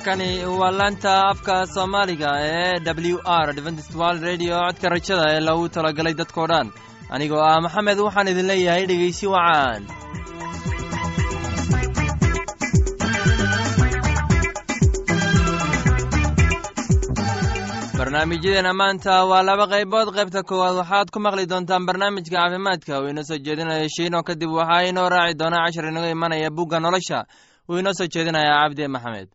halkani waa laanta afka soomaaliga ee w r radio. Codka rajada ee lagu talagalay dadkoo dhan. Anigoo ah maxamed waxaan idin leeyahay dhegeysi wacaan barnaamijyadeena maanta waa laba qaybood. Qaybta koowaad waxaad ku maqli doontaan barnaamijka caafimaadka. Uu inoo soo jeedinaya shiino kadib waxaa inoo raaci doona cashar inaga imanaya bugga nolosha. Uu inoo soo jeedinayaa cabdi maxamed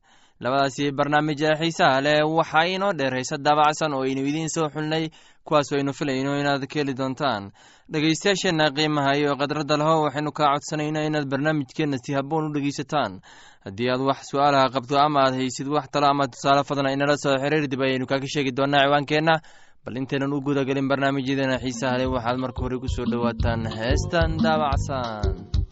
labadaasi barnaamij ee xiisaha leh waxaa inoo dheer hayse daabacsan oo aynu idiin soo xulnay kuwaas aynu filayno inaad ka heli doontaan. Dhegaystayaasheenna qiimaha iyo khadradda leho waxaynu kaa codsanaynaa inaad barnaamijkeenna si habboon u dhegaysataan. Haddii aad wax su'aalaha qabto ama aad haysid wax talo ama tusaale fadna inala soo xiriir dib ayaynu kaga sheegi doonaa ciwaankeenna. Bal intaynan u gudagelin barnaamijyadeena xiisaha leh waxaad marka hore ku soo dhowaataan heestan daabacsan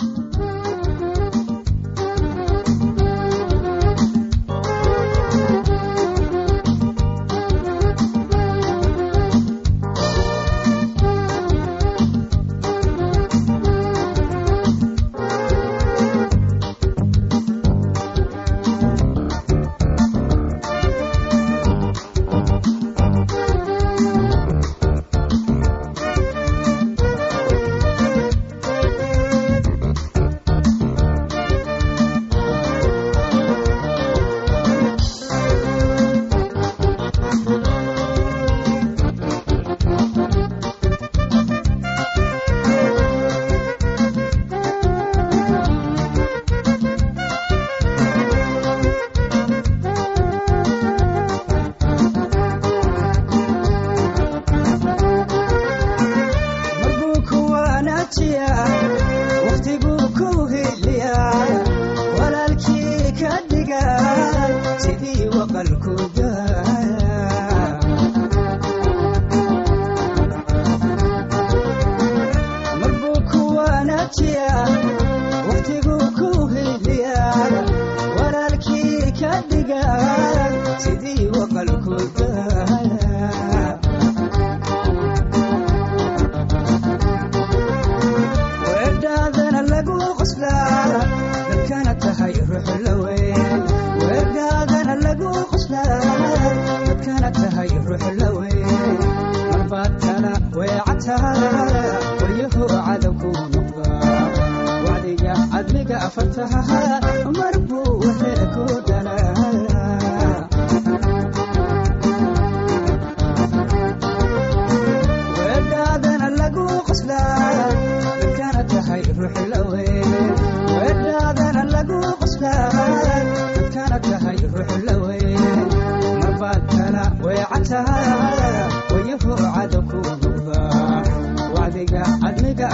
marbaatana weecataa waryaho cadowku noqda wacdiga cadmiga afartaha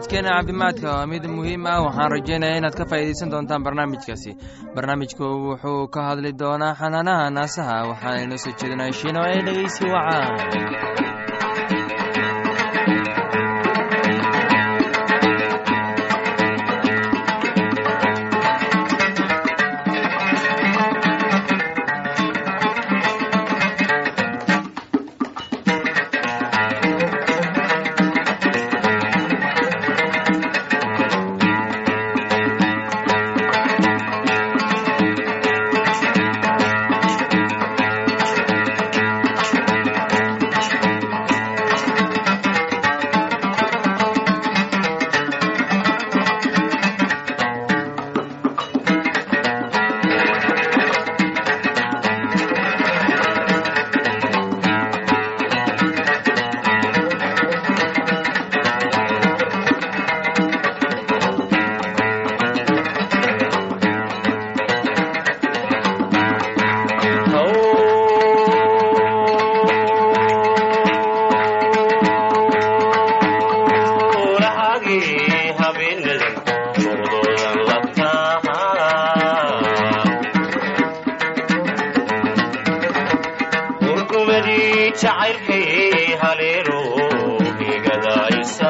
barnaamijkeena caafimaadka waa mid muhiim ah. Waxaan rajaynaya inaad ka faa'iidaysan doontaan barnaamijkaasi. Barnaamijku wuxuu ka hadli doonaa xanaanaha naasaha. Waxaana inoo soo jeedinaya shiino ee dhegeysi wacaan ummadii jacaylkay haleero igadaaysa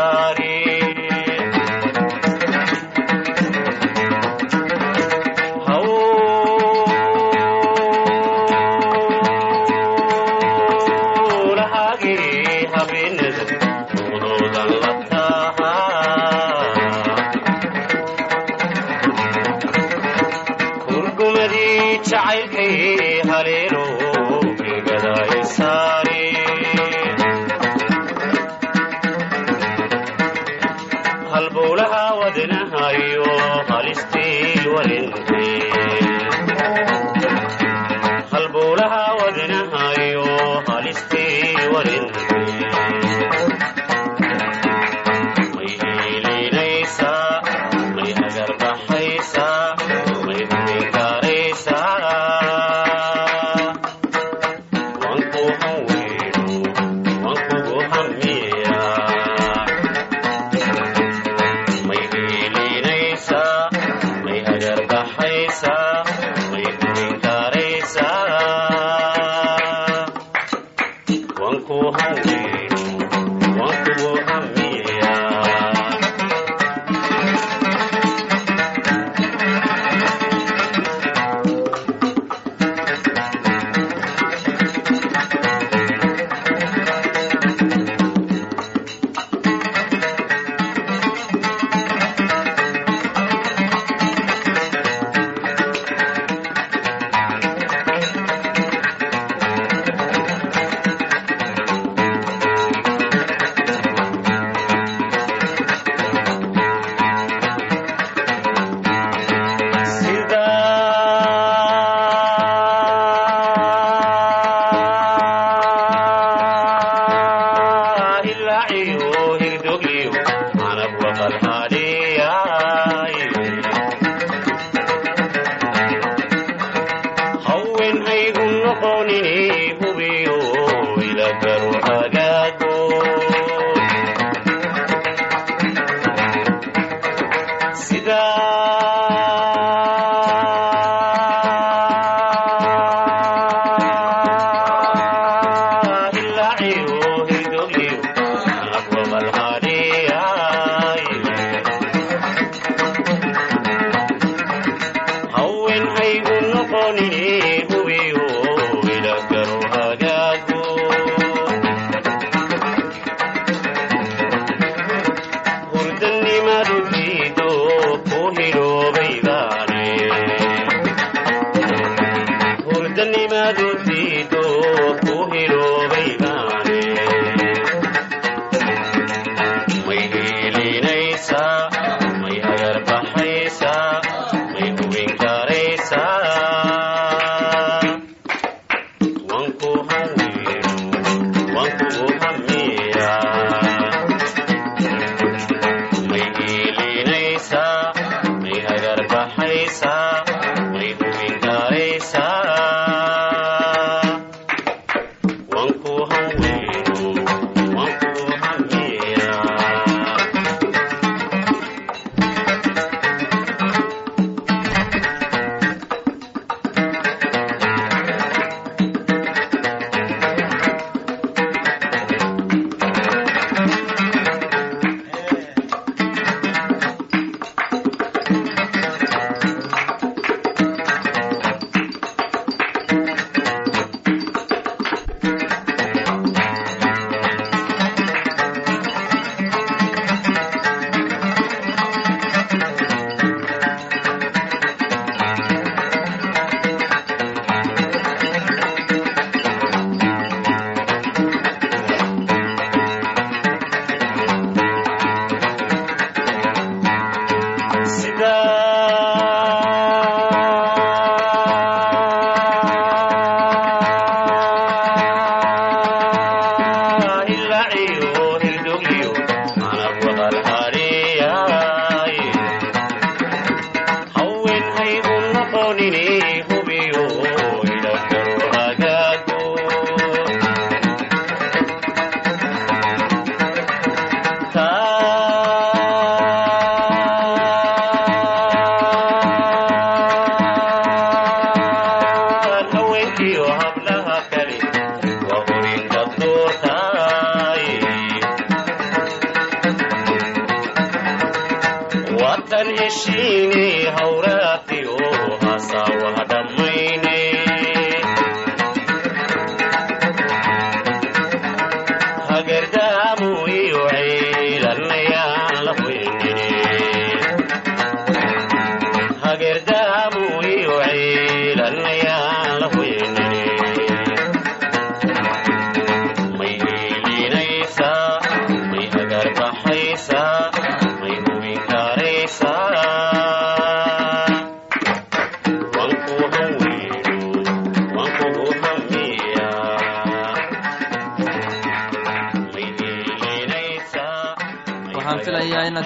ciilanayaan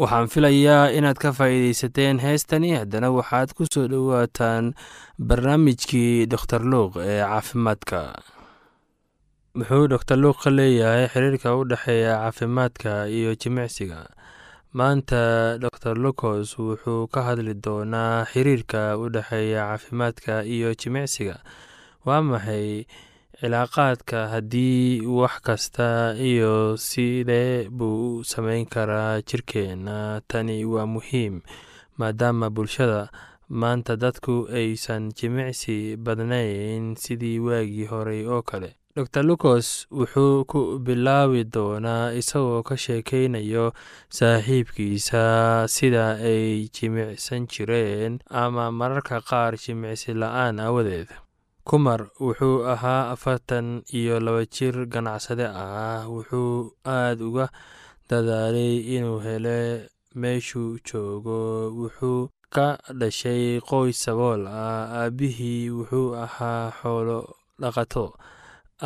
waxaan filayaa inaad ka faa'iidaysateen heestani. Haddana waxaad ku soo dhowaataan barnaamijkii doktor luuq ee caafimaadka. Muxuu doktor luuq ka leeyahay xiriirka u dhexeeya caafimaadka iyo jimicsiga? Maanta dor lucos wuxuu ka hadli doonaa xiriirka u dhexeeya caafimaadka iyo jimicsiga. Waa maxay cilaaqaadka haddii wax kasta iyo sidee buu u sameyn karaa jirkeenna tani waa muhiim maadaama bulshada maanta dadku aysan jimicsi badnayn sidii waagii horey oo kale. Dor lucos wuxuu ku bilaabi doonaa isagoo ka sheekeynayo saaxiibkiisa sida ay jimicsan jireen ama mararka qaar jimicsi la'aan aawadeed kumar wuxuu ahaa afartan iyo laba jir ganacsade ah. Wuxuu aada uga dadaalay inuu hele meeshuu joogo. Wuxuu ka dhashay qoys sabool ah. Aabbihii wuxuu ahaa xoolo dhaqato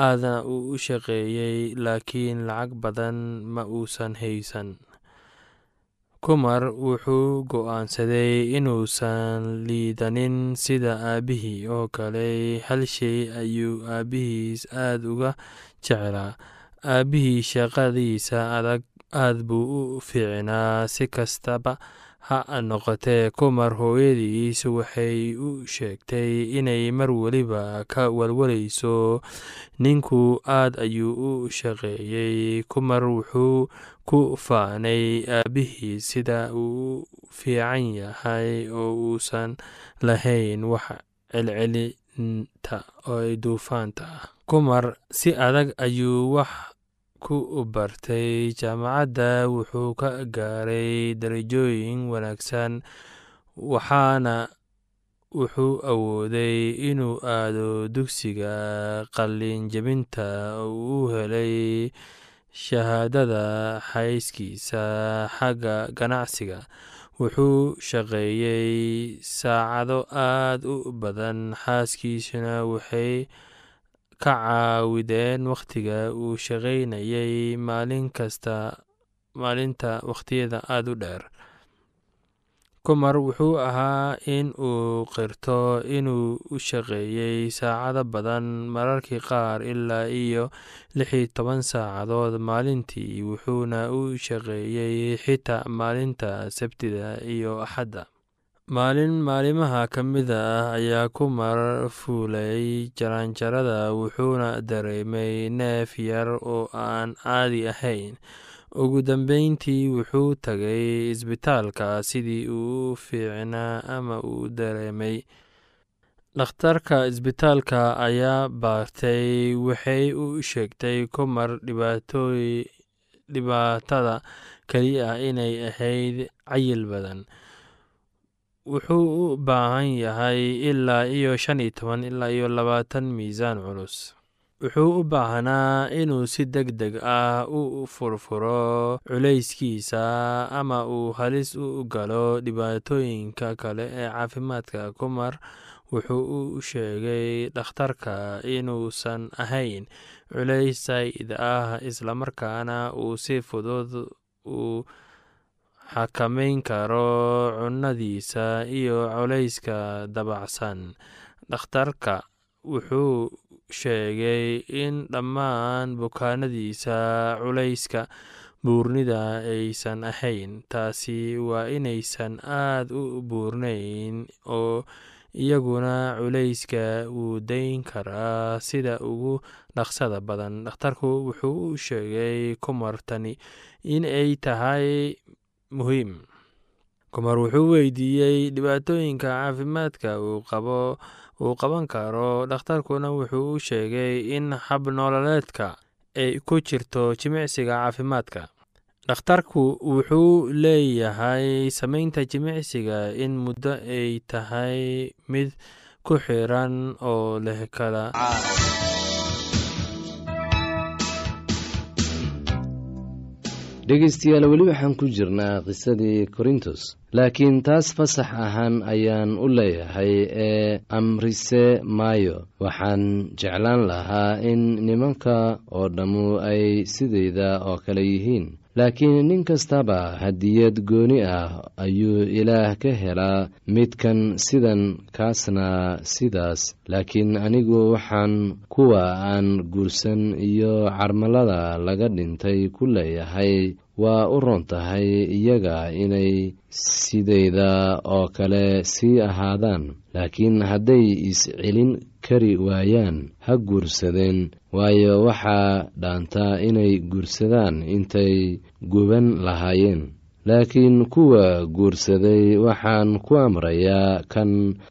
aadna uu u shaqeeyey laakiin lacag badan ma uusan haysan kumar wuxuu go'aansaday inuusan liidanin sida aabbihii oo kale hal shay ayuu aabbihiis aada uga jeclaa. Aabbihii shaqadiisa adag aad buu u fiicnaa si kastaba ha noqotee kumar hooyadiis waxay u sheegtay inay mar weliba ka walwalayso. Ninku aad ayuu u shaqeeyey. Kumar wuxuu ku faanay aabbihii sida uu fiican yahay oo uusan lahayn wax celcelinta oo duufaanta ah. Kumar si adag ayuu wax ku bartay jaamacadda wuxuu ka gaaray darajooyin wanaagsan waxaana wuxuu awooday inuu aado dugsiga qalin jebinta oo uu helay shahaadada xayskiisa xagga ganacsiga. Wuxuu shaqeeyey saacado aad u badan xaaskiisuna waxay ka caawideen wakhtiga uu shaqaynayay maalinta wakhtiyada aada u dheer. Kumar wuxuu ahaa in uu qirto inuu u shaqeeyey saacado badan mararkii qaar ilaa iyo lixi toban saacadood maalintii wuxuuna u shaqeeyey xitaa maalinta sabtida iyo axadda maalin maalimaha ka mida ah ayaa kumar fuulay jaraanjarada wuxuuna dareemay neef yar oo aan caadi ahayn. Ugu dambeyntii wuxuu tagay isbitaalka sidii uu fiicnaa ama uu dareemay. Dhakhtarka isbitaalka ayaa baartay waxay u sheegtay kumar dhibaatada keliya inay ahayd cayil badan wuxuu u baahan yahay ilaa iyo shan iyo toban ilaa iyo labaatan miisaan culus. Wuxuu u baahnaa inuu si deg deg ah u furfuro culayskiisa ama uu halis u galo dhibaatooyinka kale ee caafimaadka. Kumar wuxuu u sheegay dhakhtarka inuusan ahayn culays saa'id ah islamarkaana uu si fudud u xakameyn karo cunnadiisa iyo culayska dabacsan. Dhakhtarka wuxuu sheegay in dhammaan bukaanadiisa culayska buurnida aysan ahayn. Taasi waa inaysan aad u buurnayn oo iyaguna culayska wuu dayn karaa sida ugu dhaqsada badan. Dhakhtarku wuxuu u sheegay kumartani in ay tahay muhiim. Kumar wuxuu weydiiyey dhibaatooyinka caafimaadka uu qaban karo. Dhakhtarkuna wuxuu u sheegay in hab nololeedka ay ku jirto jimicsiga caafimaadka. Dhakhtarku wuxuu leeyahay samaynta jimicsiga in muddo ay tahay mid ku xiran oo leh kala dhegaystayaal weli waxaan ku jirnaa qisadii korintos laakiin taas fasax ahaan ayaan u leeyahay ee amrise maayo. Waxaan jeclaan lahaa in nimanka oo dhammu ay sidayda oo kale yihiin laakiin nin kastaba hadiyad gooni ah ayuu ilaah ka helaa midkan sidan kaasna sidaas. Laakiin anigu waxaan kuwa aan guursan iyo carmalada laga dhintay ku leeyahay waa u roon tahay iyaga inay sidayda oo kale sii ahaadaan. Laakiin hadday is-celin kari waayaan ha guursadeen waayo waxaa dhaantaa inay guursadaan intay guban lahaayeen. Laakiin kuwa guursaday waxaan ku amrayaa kan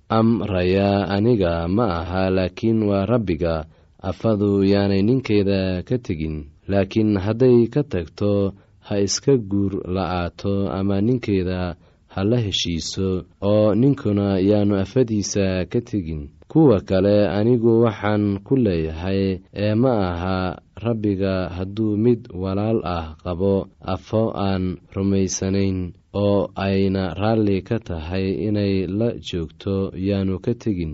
amrayaa aniga ma aha laakiin waa rabbiga. Afadu yaanay ninkeeda ka tegin. Laakiin hadday ka tagto ha iska guur la-aato ama ninkeeda ha la heshiiso oo ninkuna yaanu afadiisa ka tegin kuwa kale anigu waxaan ku leeyahay ee ma aha rabbiga hadduu mid walaal ah qabo afo aan rumaysanayn oo ayna raalli ka tahay inay la joogto yaanu ka tegin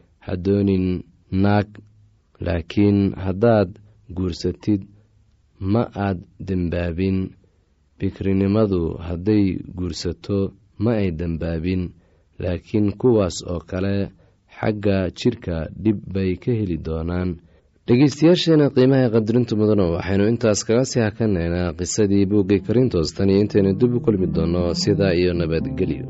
ha doonin naag laakiin haddaad guursatid ma aad dembaabin bikrinimadu hadday guursato ma ay dembaabin laakiin kuwaas oo kale xagga jidhka dhib bay ka heli doonaan. Dhegeystayaasheena qiimaha qadarinta mudano waxaynu intaas kaga sii hakanaynaa qisadii buuggay karintoos. Tan iyo intaynu dib u kulmi doonno sidaa iyo nabadgelyo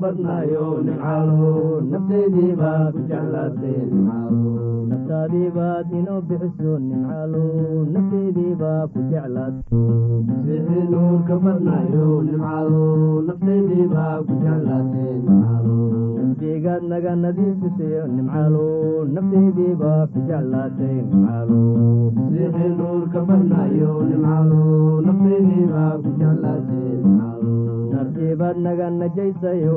badnaayo nimcaalo naftaydii baa ku jeclaatay nimcaalo naftaadii baad inoo bixiso nimcaalo naftaydii baa ku masiixii nuurka badnaayo nimcaalo naftaydii baa ku jeclaatay nimcaalo naftigaad naga nadiifisayo nimcaalo naftaydii baa ku jeclaatay nimcaalo masiixii nuurka badnaayo nimcaalo naftaydii baa ku jeclaatay nimcaalo nartiibaad naga najaysayo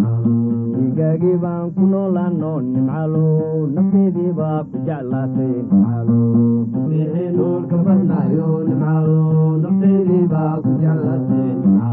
dhiigaagii baan ku noolaano nimcaalo naftaydii baa ku jeclaatay nimcaalo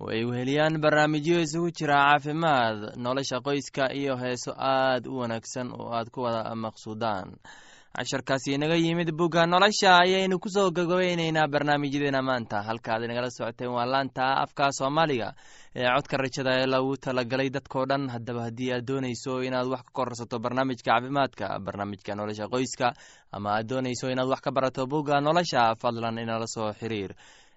oo ay weheliyaan barnaamijyo isugu jira caafimaad nolosha qoyska iyo heeso aad u wanaagsan oo aad ku wada maqsuudaan. Casharkaasi inaga yimid bugga nolosha ayaynu ku soo gogobeyneynaa barnaamijyadeena maanta. Halkaad inagala socoteen waa laanta afka soomaaliga ee codka rajada ee lagu talagalay dadkao dhan. Haddaba haddii aad doonayso inaad wax ka kororsato barnaamijka caafimaadka barnaamijka nolosha qoyska ama aad doonayso inaad wax ka barato bugga nolosha fadlan inala soo xiriir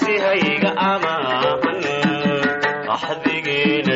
nafsihayga amaahan axdigiina